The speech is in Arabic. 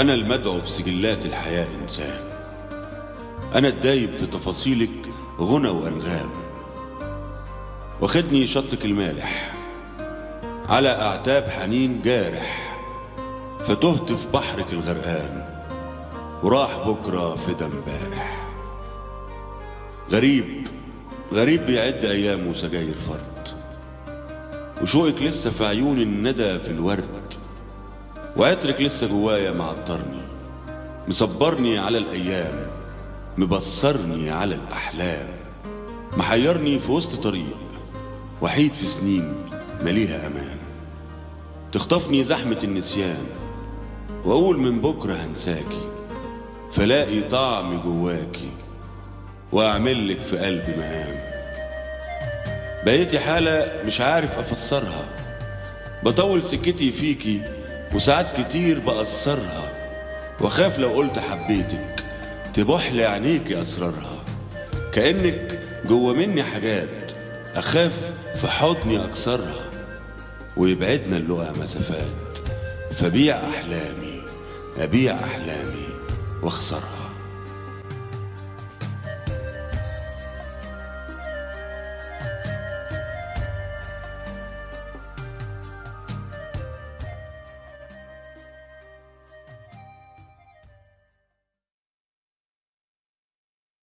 أنا المدعو في سجلات الحياة إنسان. أنا الدايب في تفاصيلك غنى وأنغام. واخدني شطك المالح على أعتاب حنين جارح فتهت في بحرك الغرقان وراح بكرة فدا امبارح غريب غريب بيعد أيامه سجاير فرد وشوقك لسه في عيون الندى في الورد. وعطرك لسه جوايا معطرني مصبرني على الأيام مبصرني على الأحلام. محيرني في وسط طريق وحيد في سنين مليها أمان. تخطفني زحمة النسيان وأقول من بكرة هنساكي. فلاقي طعم جواكي وأعملك في قلبي مهام. بقيتي حالة مش عارف أفسرها. بطول سكتي فيكي وساعات كتير بأثرها. وأخاف لو قلت حبيتك تبحلي عينيكي أسرارها. كأنك جوا مني حاجات أخاف في حضني أكسرها. ويبعدنا اللقا مسافات فبيع أحلامي أبيع أحلامي وأخسرها.